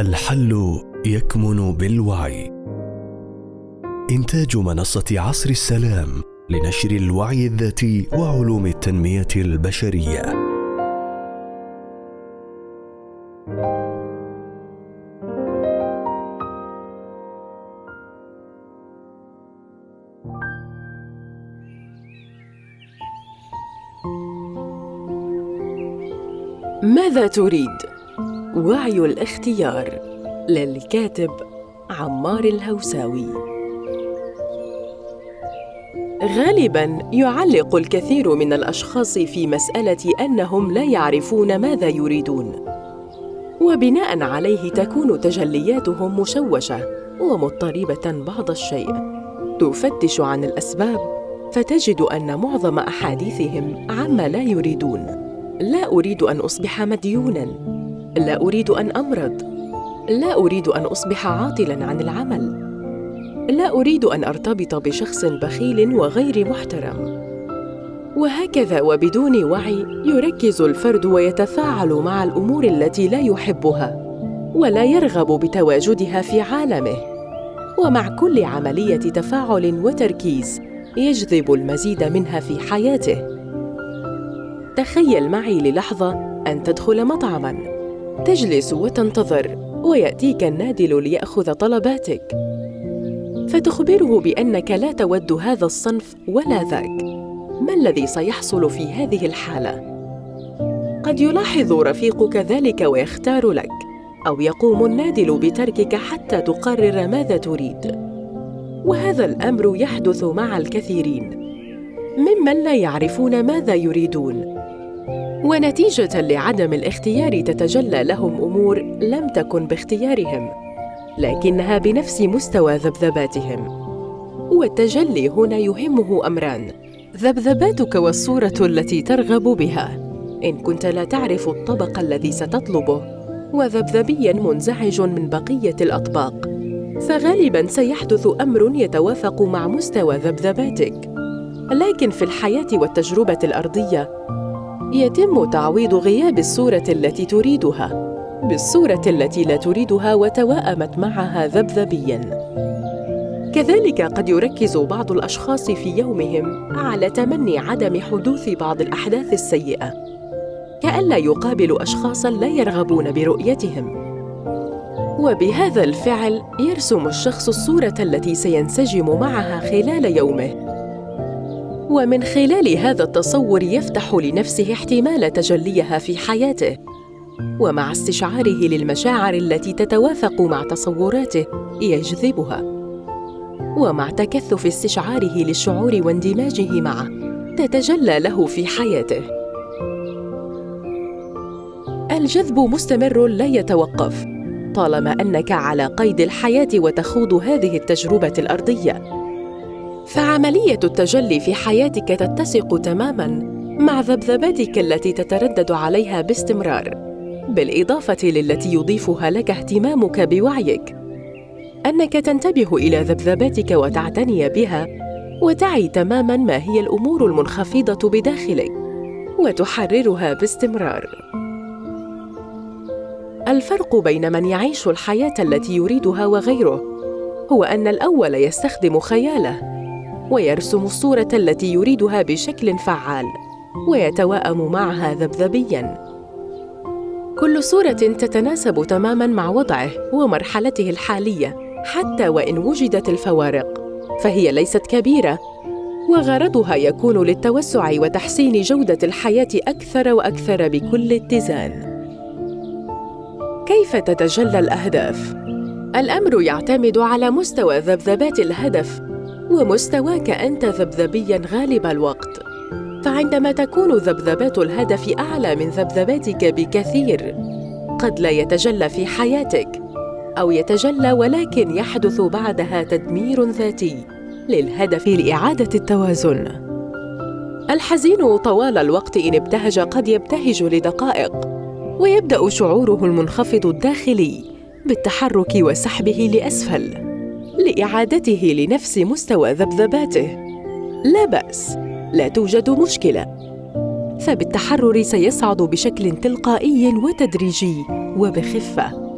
الحل يكمن بالوعي. إنتاج منصة عصر السلام لنشر الوعي الذاتي وعلوم التنمية البشرية. ماذا تريد؟ وعي الاختيار للكاتب عمار الهوساوي. غالبا يعلق الكثير من الأشخاص في مسألة أنهم لا يعرفون ماذا يريدون وبناء عليه تكون تجلياتهم مشوشة ومضطربة بعض الشيء. تفتش عن الأسباب فتجد أن معظم أحاديثهم عما لا يريدون. لا أريد أن أصبح مديونا. لا أريد أن أمرض. لا أريد أن أصبح عاطلا عن العمل. لا أريد أن أرتبط بشخص بخيل وغير محترم. وهكذا وبدون وعي يركز الفرد ويتفاعل مع الأمور التي لا يحبها ولا يرغب بتواجدها في عالمه. ومع كل عملية تفاعل وتركيز يجذب المزيد منها في حياته. تخيل معي للحظة أن تدخل مطعما. تجلس وتنتظر ويأتيك النادل ليأخذ طلباتك. فتخبره بأنك لا تود هذا الصنف ولا ذاك. ما الذي سيحصل في هذه الحالة؟ قد يلاحظ رفيقك ذلك ويختار لك أو يقوم النادل بتركك حتى تقرر ماذا تريد. وهذا الأمر يحدث مع الكثيرين. ممن لا يعرفون ماذا يريدون. ونتيجة لعدم الاختيار تتجلى لهم أمور لم تكن باختيارهم لكنها بنفس مستوى ذبذباتهم. والتجلي هنا يهمه أمران. ذبذباتك والصورة التي ترغب بها. إن كنت لا تعرف الطبق الذي ستطلبه وذبذبيا منزعج من بقية الأطباق فغالبا سيحدث أمر يتوافق مع مستوى ذبذباتك. لكن في الحياة والتجربة الأرضية يتم تعويض غياب الصورة التي تريدها. بالصورة التي لا تريدها وتواءمت معها ذبذبيا. كذلك قد يركز بعض الأشخاص في يومهم على تمني عدم حدوث بعض الأحداث السيئة. كأن لا يقابل اشخاصا لا يرغبون برؤيتهم. وبهذا الفعل يرسم الشخص الصورة التي سينسجم معها خلال يومه. ومن خلال هذا التصور يفتح لنفسه احتمال تجليها في حياته ومع استشعاره للمشاعر التي تتوافق مع تصوراته يجذبها ومع تكثف استشعاره للشعور واندماجه معه تتجلى له في حياته. الجذب مستمر لا يتوقف طالما أنك على قيد الحياة وتخوض هذه التجربة الأرضية. فعملية التجلي في حياتك تتسق تماما مع ذبذباتك التي تتردد عليها باستمرار بالإضافة للتي يضيفها لك اهتمامك بوعيك. أنك تنتبه إلى ذبذباتك وتعتني بها وتعي تماما ما هي الأمور المنخفضة بداخلك وتحررها باستمرار. الفرق بين من يعيش الحياة التي يريدها وغيره هو أن الأول يستخدم خياله ويرسم الصورة التي يريدها بشكل فعال ويتواءم معها ذبذبيا. كل صورة تتناسب تماما مع وضعه ومرحلته الحالية حتى وإن وجدت الفوارق فهي ليست كبيرة وغرضها يكون للتوسع وتحسين جودة الحياة أكثر وأكثر بكل اتزان. كيف تتجلى الأهداف؟ الأمر يعتمد على مستوى ذبذبات الهدف ومستواك أنت ذبذبيا غالب الوقت. فعندما تكون ذبذبات الهدف أعلى من ذبذباتك بكثير قد لا يتجلى في حياتك أو يتجلى ولكن يحدث بعدها تدمير ذاتي للهدف لإعادة التوازن. الحزين طوال الوقت إن ابتهج قد يبتهج لدقائق ويبدأ شعوره المنخفض الداخلي بالتحرك وسحبه لأسفل. لإعادته لنفس مستوى ذبذباته. لا بأس لا توجد مشكلة. فبالتحرر سيصعد بشكل تلقائي وتدريجي وبخفة.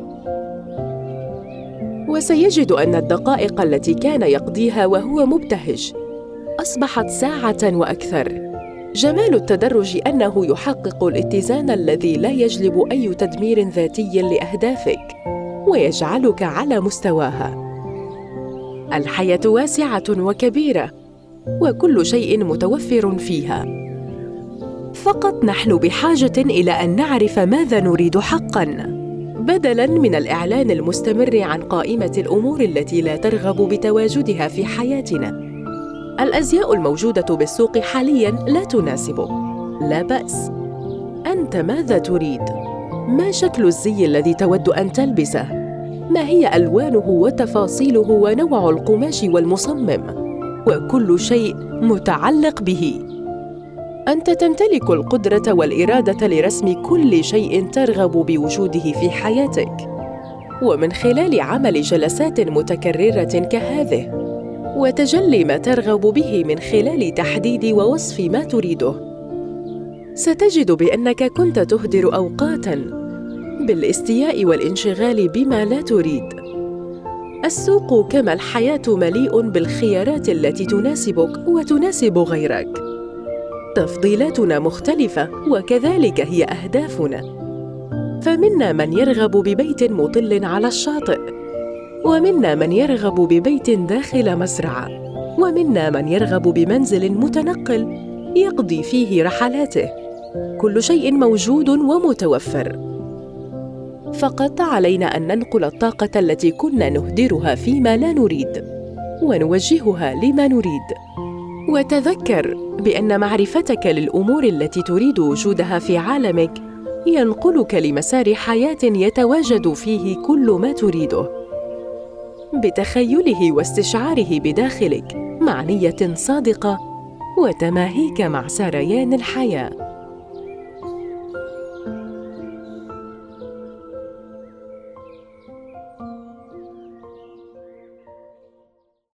وسيجد أن الدقائق التي كان يقضيها وهو مبتهج أصبحت ساعة وأكثر. جمال التدرج أنه يحقق الاتزان الذي لا يجلب أي تدمير ذاتي لأهدافك ويجعلك على مستواها. الحياة واسعة وكبيرة وكل شيء متوفر فيها. فقط نحن بحاجة إلى أن نعرف ماذا نريد حقا. بدلا من الإعلان المستمر عن قائمة الأمور التي لا ترغب بتواجدها في حياتنا. الأزياء الموجودة بالسوق حاليا لا تناسبك لا بأس. أنت ماذا تريد؟ ما شكل الزي الذي تود أن تلبسه؟ ما هي ألوانه وتفاصيله ونوع القماش والمصمم؟ وكل شيء متعلق به. أنت تمتلك القدرة والإرادة لرسم كل شيء ترغب بوجوده في حياتك. ومن خلال عمل جلسات متكررة كهذه وتجلي ما ترغب به من خلال تحديد ووصف ما تريده. ستجد بأنك كنت تهدر أوقاتا بالاستياء والانشغال بما لا تريد. السوق كما الحياة مليء بالخيارات التي تناسبك وتناسب غيرك. تفضيلاتنا مختلفة وكذلك هي أهدافنا. فمنا من يرغب ببيت مطل على الشاطئ. ومنا من يرغب ببيت داخل مزرعة. ومنا من يرغب بمنزل متنقل يقضي فيه رحلاته. كل شيء موجود ومتوفر. فقط علينا أن ننقل الطاقة التي كنا نهدرها فيما لا نريد ونوجهها لما نريد. وتذكر بأن معرفتك للأمور التي تريد وجودها في عالمك ينقلك لمسار حياة يتواجد فيه كل ما تريده. بتخيله واستشعاره بداخلك مع نية صادقة وتماهيك مع سريان الحياة.